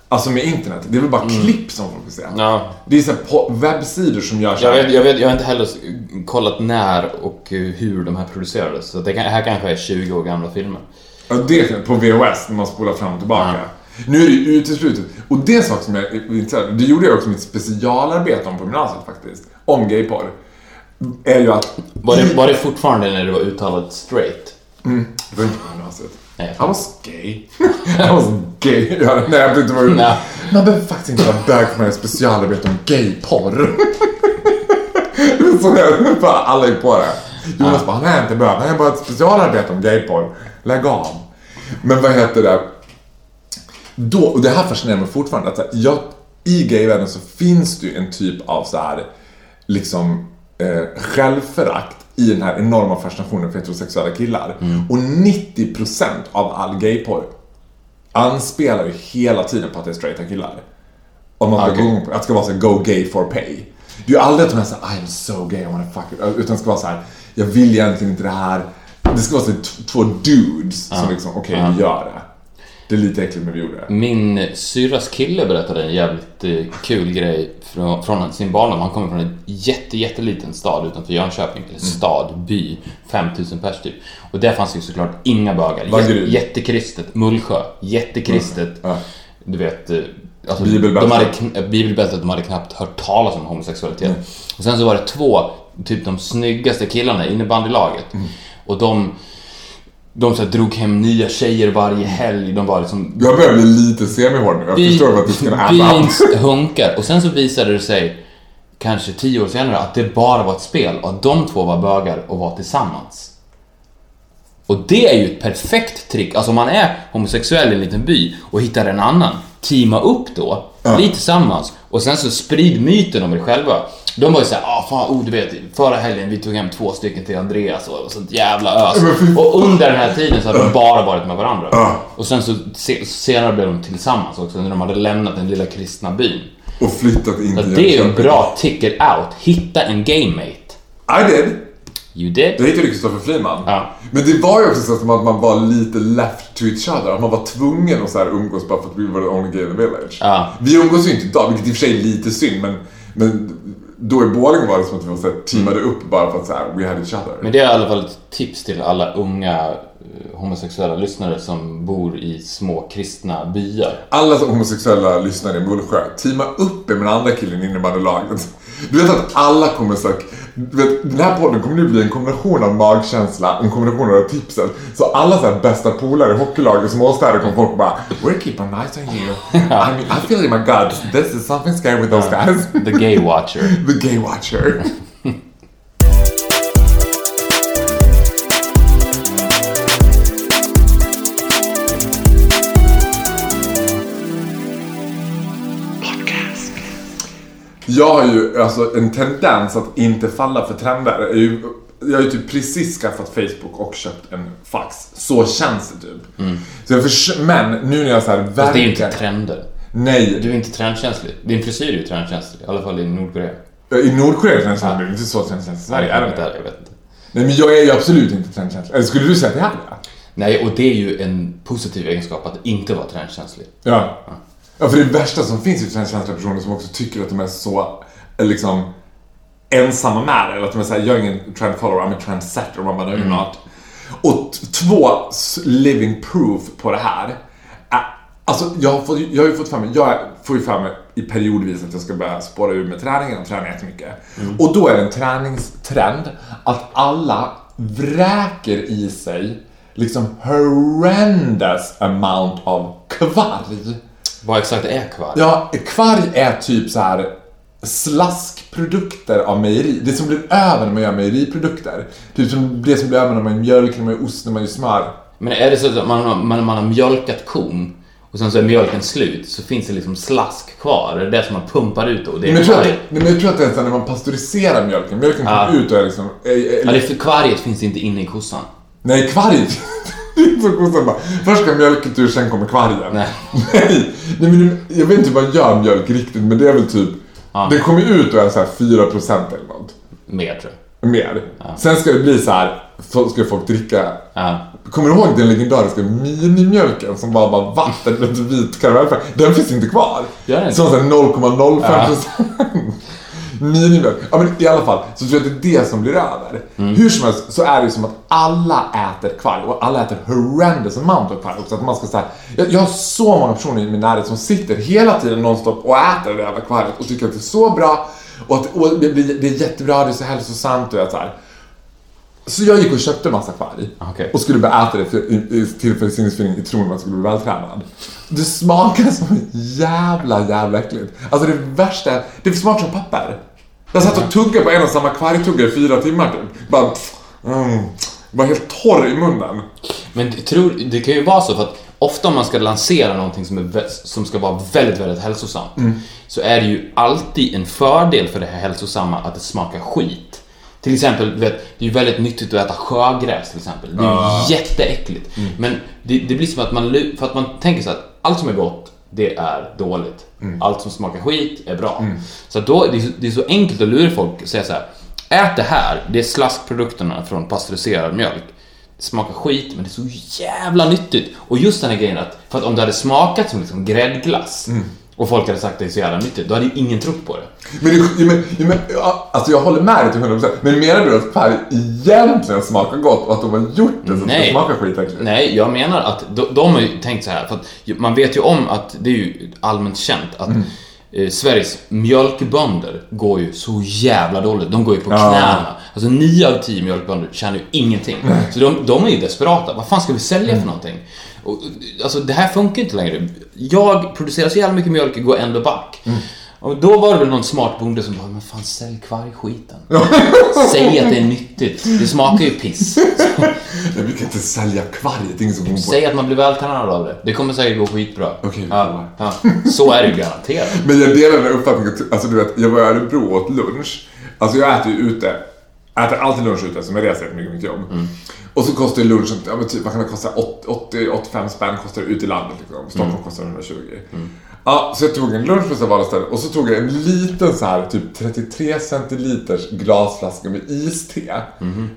Alltså med internet. Det är väl bara klipp som folk vill se. Mm. Ja. Det är så på- webbsidor som gör så Jag, vet, jag, vet, jag har inte heller kollat när och hur de här producerades. Så det kan, här kanske är 20 år gamla filmer. Ja, det kan- på VHS när man spolar fram och tillbaka. Nu är det ju uteslutet. Och det är en sak som jag är intresserad av. Det gjorde jag också mitt specialarbete om på gymnasiet faktiskt. Om gayporr. Är ju att... Var det, var det fortfarande när du var uttalat straight? Det var inte på gymnasiet. Nej. I was gay. I was gay. Ja, nej, jag inte vara... Nej. Man behöver faktiskt inte vara bög för att specialarbete om gayporr. Så jag, bara, alla är på det. Jonas bara, han är inte bög. Han är bara ett specialarbete om gayporr. Lägg av. Men vad heter det? Då, och det här fascinerar mig fortfarande. Att jag, I gayvärlden så finns det ju en typ av så här, liksom eh, självförakt i den här enorma fascinationen för heterosexuella killar. Och 90% av all gayporr anspelar ju hela tiden på att det är straighta killar. Om man ska Okej. gå att det ska vara så här, go gay for pay. Det är ju aldrig att de är såhär, I am so gay, I wanna fuck it. Utan det ska vara så här, jag vill egentligen inte det här. det ska vara så två dudes som liksom, okej Ja. vi gör det. Det är lite äckligt men vi gjorde det. Min syrras kille berättade en jävligt eh, kul grej från, från sin barndom. Han kommer från en jätte, jätteliten stad utanför Jönköping. Eller stad, by, 5000 pers typ. Och där fanns ju såklart inga bögar. Jä- jättekristet. Mullsjö. Jättekristet. Ja. Du vet... eh, Alltså, Bibelbältet. De hade, bibelbältet, de hade knappt hört talas om homosexualitet. Och sen så var det två, typ de snyggaste killarna i innebandylaget. Och de, de så här, drog hem nya tjejer varje helg. De var liksom Jag börjar bli lite semihård nu. Jag By- förstår vad du ska äta. Hunkar. Och sen så visade det sig, kanske tio år senare, att det bara var ett spel och att de två var bögar och var tillsammans. Och det är ju ett perfekt trick. Alltså om man är homosexuell i en liten by och hittar en annan, teama upp då, bli tillsammans och sen så sprid myten om er själva. De var ju såhär, ah fan, oh, du vet, förra helgen vi tog hem två stycken till Andreas och, och sånt jävla ös. Och under den här tiden så hade de bara varit med varandra. Och sen så se, senare blev de tillsammans också när de hade lämnat den lilla kristna byn. Och flyttat in till det är ju en bra ticket out. Hitta en gamemate. I did. You did. Det hittade Kristoffer Friman. Ja. Men det var ju också så att man var lite left to each other. Att man var tvungen att så här umgås bara för att vi var the only gay in the village. Ja. Vi umgås ju inte idag, vilket i och för sig är lite synd. Men, men då i Borlänge var det som att vi var så här, teamade upp bara för att så här, we had each other. Men det är i alla fall ett tips till alla unga eh, homosexuella lyssnare som bor i små kristna byar. Alla homosexuella lyssnare i Mullsjö, teama upp er med den andra killen i innebandylaget. Du vet att alla kommer sagt, du vet, den här podden kommer nu bli en kombination av magkänsla, en kombination av tipsen. Så alla så här bästa polare i hockeylaget, småstäder, kommer folk bara We're keeping nice on you. I mean, I feel in my gut, this is something scary with those guys. The gay watcher. The gay watcher. Jag har ju alltså en tendens att inte falla för trender. Jag, är ju, jag har ju typ precis skaffat Facebook och köpt en fax. Så känns det typ. Så jag förs- men nu när jag så här Mm. Fast det är ju inte verkar- trender. Nej, Du är inte trendkänslig. Din frisyr är ju trendkänslig. I alla fall i Nordkorea. i Nordkorea är trendkänslig, det är inte så trendkänslig i Sverige. Är det jag vet inte. Nej men jag är ju absolut inte trendkänslig. Eller skulle du säga att jag är det? Nej, och det är ju en positiv egenskap att inte vara trendkänslig. Ja. Ja, för det värsta som finns är ju trendkänsliga personer som också tycker att de är så, eh, liksom, ensamma med det. Eller att de är såhär, jag är ingen trend follower, I'm a trendsetter. Och man bara, no you're not. Och två living proof på det här. är- Alltså, jag har, fått, jag har ju fått för mig, jag får ju för mig i periodvis att jag ska börja spåra ur med träningen och träna jättemycket. Och då är det en träningstrend att alla vräker i sig liksom horrendous amount av kvarg. Vad exakt är kvarg? Ja, kvarg är typ så här slaskprodukter av mejeri. Det som blir över när man gör mejeriprodukter. Typ som det som blir över när man gör mjölk, när man gör ost, när man gör smör. Men är det så att man, man, man har mjölkat kon och sen så är mjölken slut så finns det liksom slask kvar? Är det det som man pumpar ut då? Det är Men jag, tror att, det- men jag tror att det är så när man pasteuriserar mjölken. Mjölken Ja. kommer ut och är liksom... eh, eh, Ja, det är för kvarget finns inte inne i kossan. Nej, kvarg. Det är så kossan bara. Först ska mjölken ur, sen kommer kvargen. Nej. Nej. Nej men jag vet inte hur man gör mjölk riktigt, men det är väl typ... Ja. Det kommer ut och är så här 4% eller något. Mer tror jag. Mer. Sen ska det bli så här, så ska folk dricka Ja. Kommer du ihåg den legendariska minimjölken som bara var vatten med vit karamellfärg? Den finns inte kvar. Gör den inte? Som såhär 0,05% minimjölk. Ja men i alla fall, så tror jag att det är det som blir över. Mm. Hur som helst så är det ju som att alla äter kvarg och alla äter horrendous amount av kvarg också. Att man ska säga, jag, jag har så många personer i min närhet som sitter hela tiden nonstop och äter det där jävla kvarget och tycker att det är så bra och att och det, blir, det är jättebra, det är så hälsosamt och jag så här. Så jag gick och köpte massa kvarg Okej. och skulle börja äta det för, i, i, till försinningsfilling i tron att man skulle bli vältränad. Det smakar som jävla, jävla äckligt. Alltså det värsta, det smakar som papper. Jag satt och tuggade på en och samma kvargtugga i fyra timmar typ. Bara, mm, var helt torr i munnen. Men tror, det kan ju vara så för att ofta om man ska lansera någonting som, är, som ska vara väldigt, väldigt hälsosamt så är det ju alltid en fördel för det här hälsosamma att det smakar skit. Till exempel, vet, det är ju väldigt nyttigt att äta sjögräs till exempel. Det är ju jätteäckligt. Men det, det blir som att man, för att man tänker så att allt som är gott, det är dåligt. Allt som smakar skit är bra. Så att då, det är, så, det är så enkelt att lura folk och säga så här. Ät det här, det är slaskprodukterna från pasteuriserad mjölk. smakar skit, men det är så jävla nyttigt. Och just den här grejen att, för att om det hade smakat som liksom gräddglass och folk hade sagt det är så jävla nyttigt, då hade ju ingen trott på det. Men, du- men, men, alltså jag håller med dig till 100% Men menar du att färg egentligen smakar gott och att de har gjort det så att det smakar skitäckligt? Nej, jag menar att de, de har ju tänkt så här, för att man vet ju om att det är ju allmänt känt att eh, Sveriges mjölkbönder går ju så jävla dåligt. De går ju på knäna. Alltså 9 av 10 mjölkbönder tjänar ju ingenting. Så de, de är ju desperata. Vad fan ska vi sälja för någonting? Och, alltså det här funkar inte längre. Jag producerar så jävla mycket mjölk, går ändå back. Och då var det väl någon smart bonde som bara, men fan sälj kvargskiten. Säg att det är nyttigt. Det smakar ju piss. Jag brukar inte sälja kvarg, det är ingen som kommer på Säg att man blir vältränad av det. Det kommer säkert gå skitbra. Okej, ja, ja. Så är det ju garanterat. Men jag delar den här uppfattningen, alltså du vet, jag var i Örebro och åt lunch. Alltså jag äter ju ute, äter alltid lunch ute som jag reser mycket mitt jobb. Och så kostar lunchen, ja men typ, vad kan det kosta? 80-85 spänn kostar det ute i landet liksom. Stockholm kostar 120. Ja, så jag tog en lunch på vanligt ställe och så tog jag en liten så här typ 33 centiliters glasflaska med iste.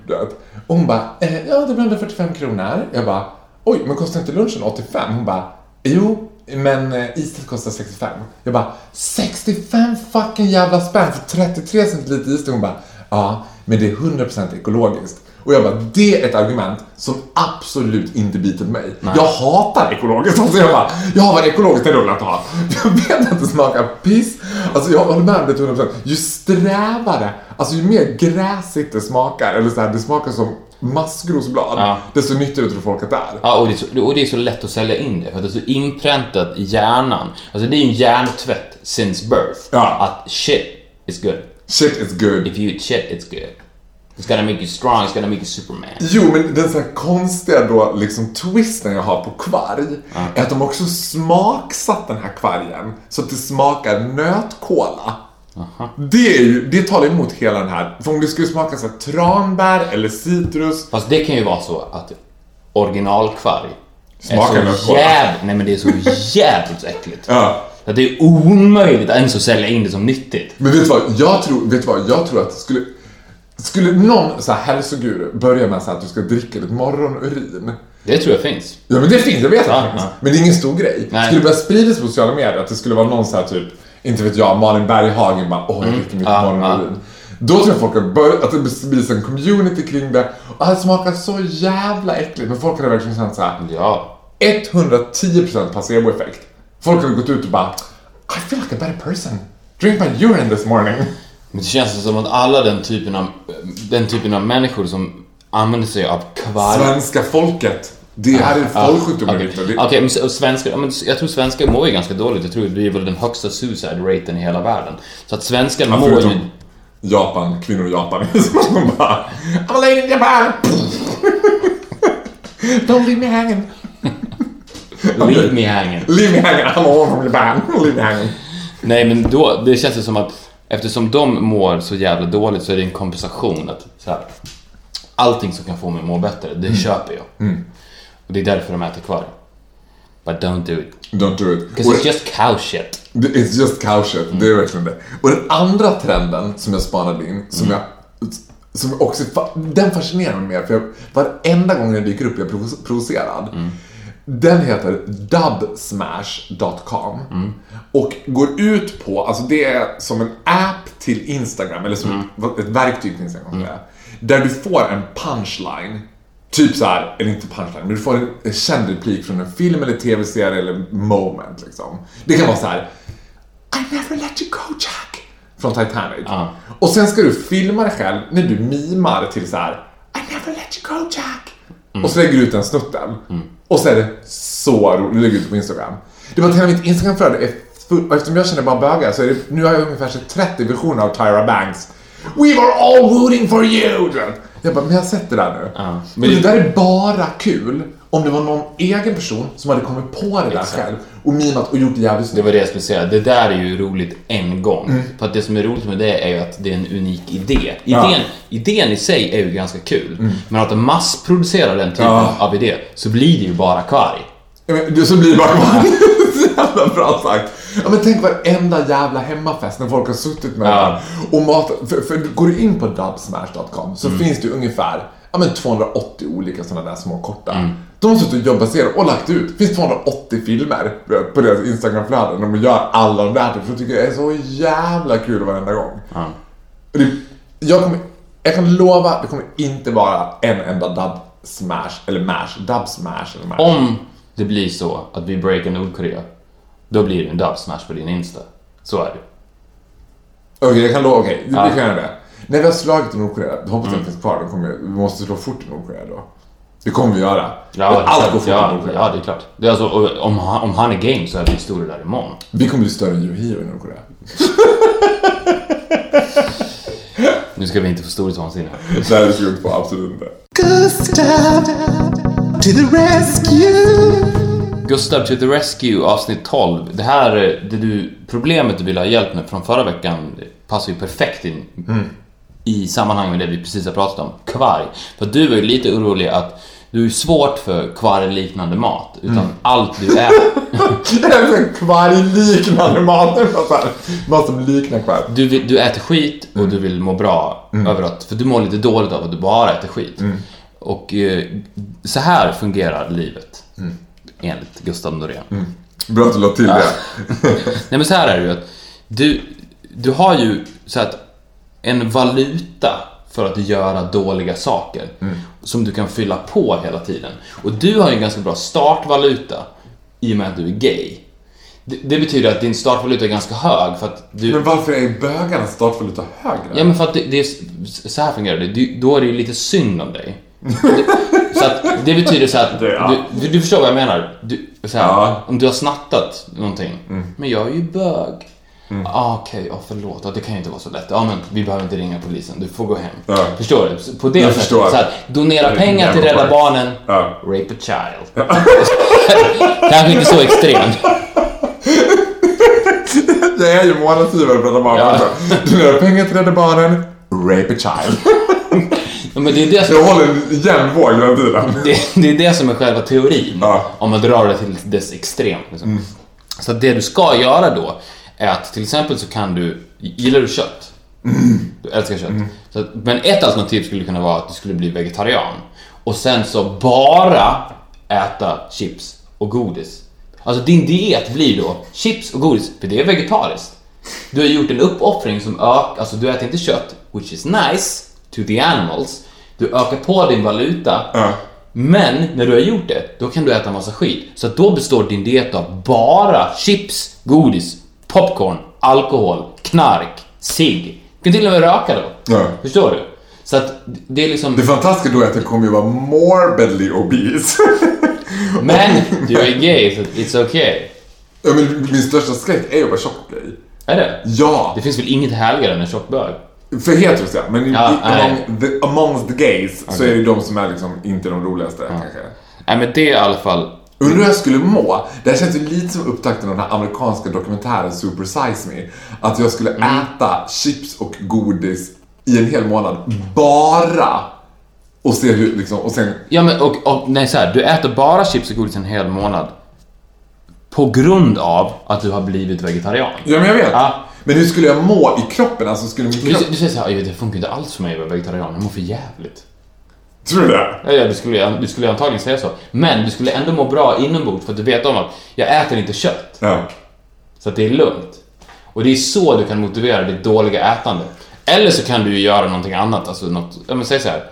Vet. Och hon bara, eh, ja det blir 145 kronor. Jag bara, oj men kostar inte lunchen 85? Hon bara, jo men eh, iset kostar 65. Jag bara, 65 fucking jävla spänn för 33 centiliter iste? Hon bara, ja men det är 100% ekologiskt. Och jag bara, det är ett argument som absolut inte biter mig. Jag hatar ekologiskt. Alltså jag bara, ja vad ekologiskt är roligt att ha. Jag vet att det smakar piss. Alltså jag håller med om det till 100%. Ju strävare, alltså ju mer gräsigt det smakar, eller så här, det smakar som maskrosblad, Ja. desto nyttigare tror folk att det är. Ja, och det, är så, och det är så lätt att sälja in det, för att det är så inpräntat i hjärnan. Alltså det är ju en hjärntvätt since birth. Ja. Att shit is good. Shit is good. If you eat shit, it's good. It's gonna make you strong, it's gonna make you superman. Jo, men den så här konstiga då, liksom twisten jag har på kvarg är att de också smaksatt den här kvargen så att det smakar nötkola. Det, är ju, det talar emot hela den här, för om det skulle smaka så här, tranbär eller citrus Fast det kan ju vara så att originalkvarg Smakar är så jävligt, nej men det är så jävligt äckligt. Ja. Att det är omöjligt ens att sälja in det som nyttigt. Men vet du vad, jag tror, vet du vad, jag tror att skulle, skulle någon så här hälsoguru börja med så här att du ska dricka ditt morgonurin Det tror jag finns. Ja men det finns, jag vet att Ja, det finns. ja. Men det är ingen stor grej. Nej. Skulle det börja spridas på sociala medier att det skulle vara någon så här typ, inte vet jag, Malin Berghagen bara åh jag dricker mitt Mm. Ja, morgonurin. Då tror jag folk att, börja, att det blir en community kring det. Och det smakar så jävla äckligt. Men folk hade verkligen känt så här. Ja. 110% placeboeffekt. Folk hade gått ut och bara I feel like a better person. Drink my urine this morning. Men det känns som att alla den typen av, den typen av människor som använder sig av kvarg... Svenska folket. Det här är Okej, Victor. Det- Okej, men svenskar, ja, men s- jag tror svenskar mår ju ganska dåligt. Jag tror det är väl den högsta suicide raten i hela världen. Så att svenskar Ja, mår ju... Japan, kvinnor i Japan. Som bara I'm a lady in Japan! Don't leave me hanging. Leave me hanging. Leave me hanging, I'm a woman from Japan. Leave me hanging. Nej, men då, det känns det som att eftersom de mår så jävla dåligt så är det en kompensation att så här, allting som kan få mig att må bättre, det Mm. köper jag. Och det är därför de äter kvar. But don't do it. Don't do it. Because it's just cow shit. It's just cow shit, det är verkligen det. Och den andra trenden som jag spanade in, som jag som jag också, den fascinerar mig mer för jag, varenda gång den dyker upp är jag provo- provocerad. Den heter dubsmash.com och går ut på, alltså det är som en app till Instagram, eller som ett, ett verktyg till Instagram säga. Där du får en punchline, typ så här, eller inte punchline, men du får en, känd replik från en film eller tv-serie eller moment liksom. Det kan vara så här. I never let you go Jack! Från Titanic. Ja. Och sen ska du filma dig själv när du mimar till så här. I never let you go Jack! Och så lägger du ut den snutten. Och så är det så roligt. Du lägger ut på Instagram. Det var att hela mitt Instagramflöde är fullt. Och eftersom jag känner bara bögar så är det, nu har jag ungefär så 30 versioner av Tyra Banks. We were all rooting for you! Jag bara, men jag har sett det där nu. Ja. Men det där är bara kul om det var någon egen person som hade kommit på det där Exakt. själv och mimat och gjort det jävligt Det snyggt. var det jag skulle säga. Det där är ju roligt en gång. Mm. För att det som är roligt med det är ju att det är en unik idé. Ja. Mm. Idén, idén i sig är ju ganska kul. Men att massproducera den typen Ja. av idé, så blir det ju bara kvarg. Ja, men det så blir det bara så jävla bra sagt. Ja men tänk varenda jävla hemmafest när folk har suttit med Ja. och matat. För, för går du in på dubsmash.com så finns det ungefär, ja, men 280 olika sådana där små korta. De har suttit och jobbat igenom och lagt ut. Det finns 280 filmer på deras Instagramflöden. De gör alla de där. För jag tycker det är så jävla kul varenda gång. Och det, jag, kommer, jag kan lova, det kommer inte vara en enda dub smash, eller mash, dub smash eller mash. Om det blir så att vi breakar Nordkorea, då blir det en dub smash på din Insta. Så är det. Okej, jag kan lova, okej, vi Ja. vi kan göra det. När vi har slagit i Nordkorea, hoppas jag att det finns kvar, kommer, vi måste slå fort i Nordkorea då. Det kommer vi göra. Ja, Allt det, går fort ja, ja, det är klart. Det är alltså, om, han, om han är game så är vi stora där imorgon. Vi kommer bli större än Yohio i Nordkorea. Nu ska vi inte få storhetsvansinne. Det här är vi inte på, absolut inte. Gustav to the rescue avsnitt 12. Det här, det du, problemet du ville ha hjälp med från förra veckan passar ju perfekt in i sammanhang med det vi precis har pratat om. Kvarg. För du var ju lite orolig att du är svårt för kvargliknande mat. Utan allt du äter... Kvargliknande mat. Mat som liknar kvarg. Du, vill, du äter skit och du vill må bra över att... För du mår lite dåligt av att du bara äter skit. Och eh, så här fungerar livet. Enligt Gustav Norén. Bra att du la till det. Nej men så här är det ju att du, du har ju så att en valuta för att göra dåliga saker som du kan fylla på hela tiden. Och du har en ganska bra startvaluta i och med att du är gay. Det, det betyder att din startvaluta är ganska hög för att du... Men varför är bögarnas startvaluta högre? Ja men för att det, det är, så här fungerar det. Du, då är det ju lite synd om dig. Så att det betyder så att, du, du, du förstår vad jag menar? Du, så här, Ja. Mm. Om du har snattat någonting, men jag är ju bög. Ah, Okej, ja, förlåt, ja, det kan ju inte vara så lätt. Ja, men vi behöver inte ringa polisen, du får gå hem. Ja. Förstår du? På det Jag sättet, så här, donera pengar till Rädda på- Barnen, Ja. rape a child. Kanske inte så extremt. Jag är ju månadsgivare för Rädda Barnen Ja. Donera pengar till Rädda Barnen, rape a child. Ja, Men det är det som... Jag håller en jämn våg hela tiden. Det, det är det som är själva teorin. Ja. Om man drar det till dess extrem. Liksom. Så det du ska göra då är att till exempel så kan du, gillar du kött? Du älskar kött. Så, att- men ett alternativ skulle kunna vara att du skulle bli vegetarian. Och sen så bara äta chips och godis. Alltså din diet blir då chips och godis, för det är vegetariskt. Du har gjort en uppoffring som ökar, alltså du äter inte kött, which is nice to the animals. Du ökar på din valuta. Ja. Men när du har gjort det, då kan du äta massa skit. Så då består din diet av bara chips, godis, popcorn, alkohol, knark, cigg. Du kan till och med röka då. Ja. Förstår du? Så att det är liksom... Det fantastiska då är att jag kommer ju vara morbidly obese. Men du är gay, så it's okay. ja, men min största skräck är ju att vara tjock gay. Är det? Ja, Det finns väl inget härligare än en tjock bög? för heteros ja. Men Ja, i, among, the, amongst the gays så är det ju de som är liksom inte de roligaste kanske. Nej men det är i alla fall... Undrar hur jag skulle må? Det här känns ju lite som upptakten av den här amerikanska dokumentären Super Size Me. Att jag skulle Mm. äta chips och godis i en hel månad bara och se hur liksom, och sen Ja men och, och nej så här, du äter bara chips och godis en hel månad. På grund av att du har blivit vegetarian. Ja men jag vet. Ja. Men hur skulle jag må i kroppen? Alltså skulle min Du, kropp... du säger såhär, det funkar inte alls för mig att vara vegetarian, jag mår för jävligt. Tror du det? Ja, ja, du, skulle, du skulle antagligen säga så. Men du skulle ändå må bra inombords för att du vet om att jag äter inte kött. Ja. Så att det är lugnt. Och det är så du kan motivera ditt dåliga ätande. Eller så kan du ju göra någonting annat, alltså något, ja men säg så här.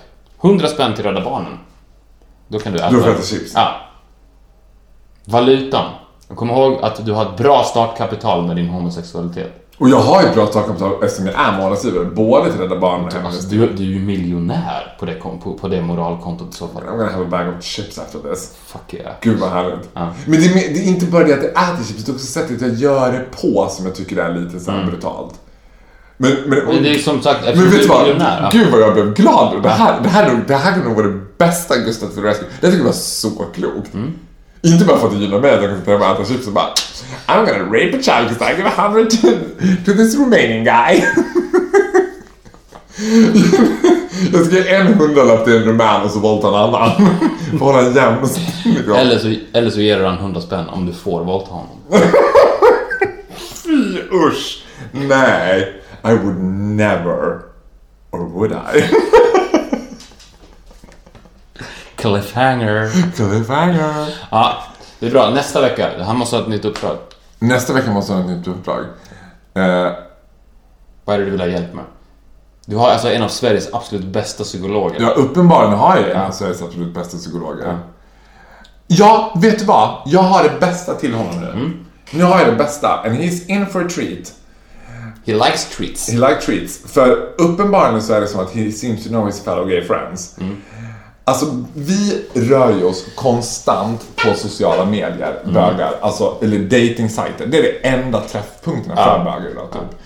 100 spänn till Rädda Barnen. Då kan du äta. Då får jag äta chips. Ja. Valutan. Kom ihåg att du har ett bra startkapital med din homosexualitet. Och jag har ju bra startkapital eftersom jag är månadsgivare. Både till Rädda Barnen och Alltså, du, du är ju miljonär på det, på, på det moralkontot i så fall. I'm gonna have a bag of chips after this. Fuck yeah. Gud vad härligt. Ja. Men det det är inte bara det att jag äter chips, det är också sättet jag gör det på som jag tycker är lite så här brutalt. Men, men, Men det är som sagt, men vet du vad? miljonär. Gud vad jag blev glad nu. Det här, det här, nog- det här kan nog vara det bästa Gustav för Rescue. Det tycker jag var så klokt. Mm. Inte bara för att det gynnar mig att jag kan sitta hemma och äta chips och bara I'm gonna rape a child because I give a hundred to, to this remaining guy. jag ska ge en hundralapp till en rumän och så våldta en annan. För att hålla en jämn liksom. Eller så, eller så ger du han 100 spänn om du får våldta honom. Fy usch! Nej, I would never. Or would I? Cliffhanger. Cliffhanger. Ja, det är bra. Nästa vecka, han måste ha ett nytt uppdrag. Nästa vecka måste jag ha ett nytt uppdrag. Eh, Vad är det du vill ha hjälp med? Du har alltså en av Sveriges absolut bästa psykologer. ja, uppenbarligen har jag en av Sveriges absolut bästa psykologer. Ja, vet du vad? Jag har det bästa till honom nu. Nu har jag det bästa, and he's in for a treat. He likes treats. He like treats. För uppenbarligen så är det som att he seems to know his fellow gay friends. Alltså, vi rör ju oss konstant på sociala medier, bögar, alltså, eller dating-sajter. Det är det enda träffpunkterna för bögar idag, typ.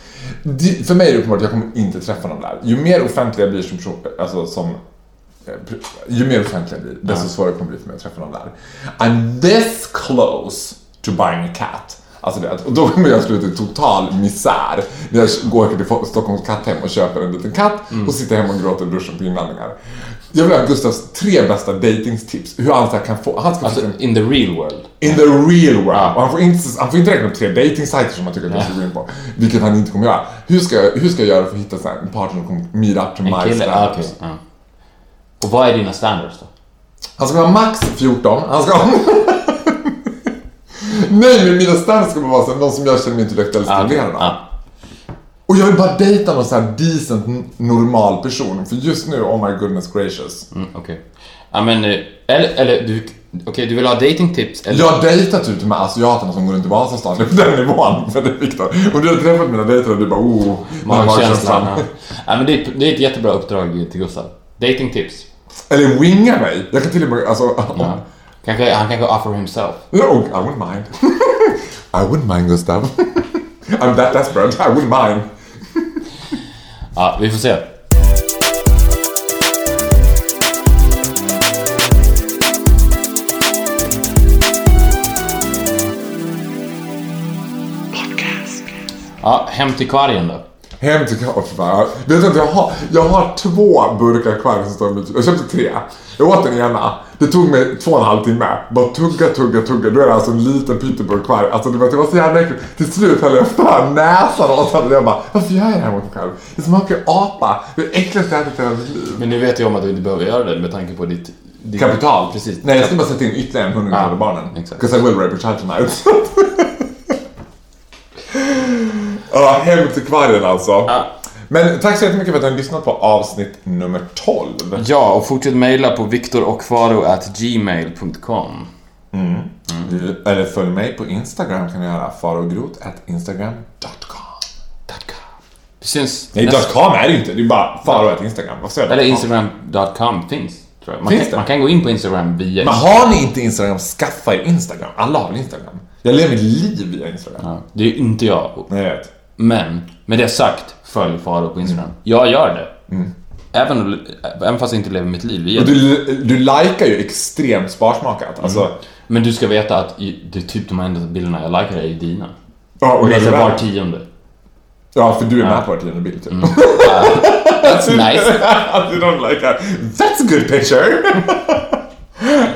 Det- För mig är det uppenbart att jag kommer inte träffa någon där. Ju mer offentliga jag blir som person, alltså som eh, ju mer offentlig jag blir, desto svårare kommer det bli för mig att träffa någon där. I'm this close to buying a cat. Alltså det, och då kommer jag sluta i total misär när jag går till Stockholms katthem och köper en liten katt och sitter hemma och gråter i duschen på invändningar. Jag vill ha Gustavs tre bästa datingstips. Hur han så kan få... Han ska Alltså, försöka- in the real world. In the real world. Och han får inte, han får inte räkna upp tre dating-sajter som han tycker att jag ska gå in på. Vilket han inte kommer göra. Hur ska jag, hur ska jag göra för att hitta så här, en partner som kommer meet up to En my kille? Ah, standards? okej. ja. Och vad är dina standards då? Han ska vara max 14. Han ska ha... Nej, men mina standards ska vara så här, någon som jag känner mig intellektuellt stimulerad av. Och jag vill bara dejta någon sån här decent, normal person. För just nu, oh my goodness gracious. Mm, Okej. Ja men, eh, eller, eller du, okej du vill ha datingtips eller? Jag dejtar typ med asiaterna som går runt i Vasastan. Det är på den nivån. För är Viktor. Om du hade träffat mina dejter och du bara oh, Magkänslan. Ja. ja men det är, det är ett jättebra uppdrag till Gustav. Datingtips. Eller winga mig. Jag kan till och med, alltså... Ja. Kanske, han kanske offer himself. Oh, I wouldn't mind. I wouldn't mind Gustav. I'm that desperate. I wouldn't mind. Ja, vi får se. Ja, hem till kvargen då. Hem till Karlsberg. Vet att jag har, jag har två burkar kvar som står i Jag köpte tre. Jag åt den ena. Det tog mig två och en halv timme. Bara tugga, tugga, tugga. Då är det alltså en liten pytteburk kvar. Alltså det var, det var så jävla äckligt. Till slut höll jag för näsan åt den. Jag bara, varför gör jag det här mot mig själv? Det smakar apa. Det är det äckligaste jag ätit i hela mitt liv. Men nu vet jag om att du inte behöver göra det med tanke på ditt... ditt Kapital. Precis. Nej, jag ska bara sätta in ytterligare en hundring Ja, för barnen. Because I will rape a child tonight. Ja, hem till kvargen alltså. Ja. Men tack så jättemycket för att ni har lyssnat på avsnitt nummer 12. Ja, och fortsätt mejla på viktorochfaro.gmail.com Eller följ mig på Instagram kan ni göra. farogrot at instagram.com. Vi syns Nej, nästa- .com är det ju inte. Det är bara faro at instagram. Vad säger Eller instagram.com finns, tror jag. Man, Finns kan, det? man kan gå in på Instagram via... Men har ni inte Instagram, skaffa er Instagram. Alla har väl Instagram? Jag lever mitt liv via Instagram. Ja, det är inte jag. Nej, jag vet. Men, med det sagt, följ Faro på Instagram. Jag gör det. Även, även fast jag inte lever mitt liv via Och du, du likar ju extremt sparsmakat. Alltså, Men du ska veta att det är typ de enda bilderna jag likar är ju dina. ja, och Och det är det så är var tionde. Ja, för du är med på var tionde bild typ. That's nice. you don't like that. That's a good picture!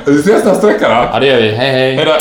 Vi ses nästa vecka då. Ja, det gör vi. Hej, hej. Hejdå!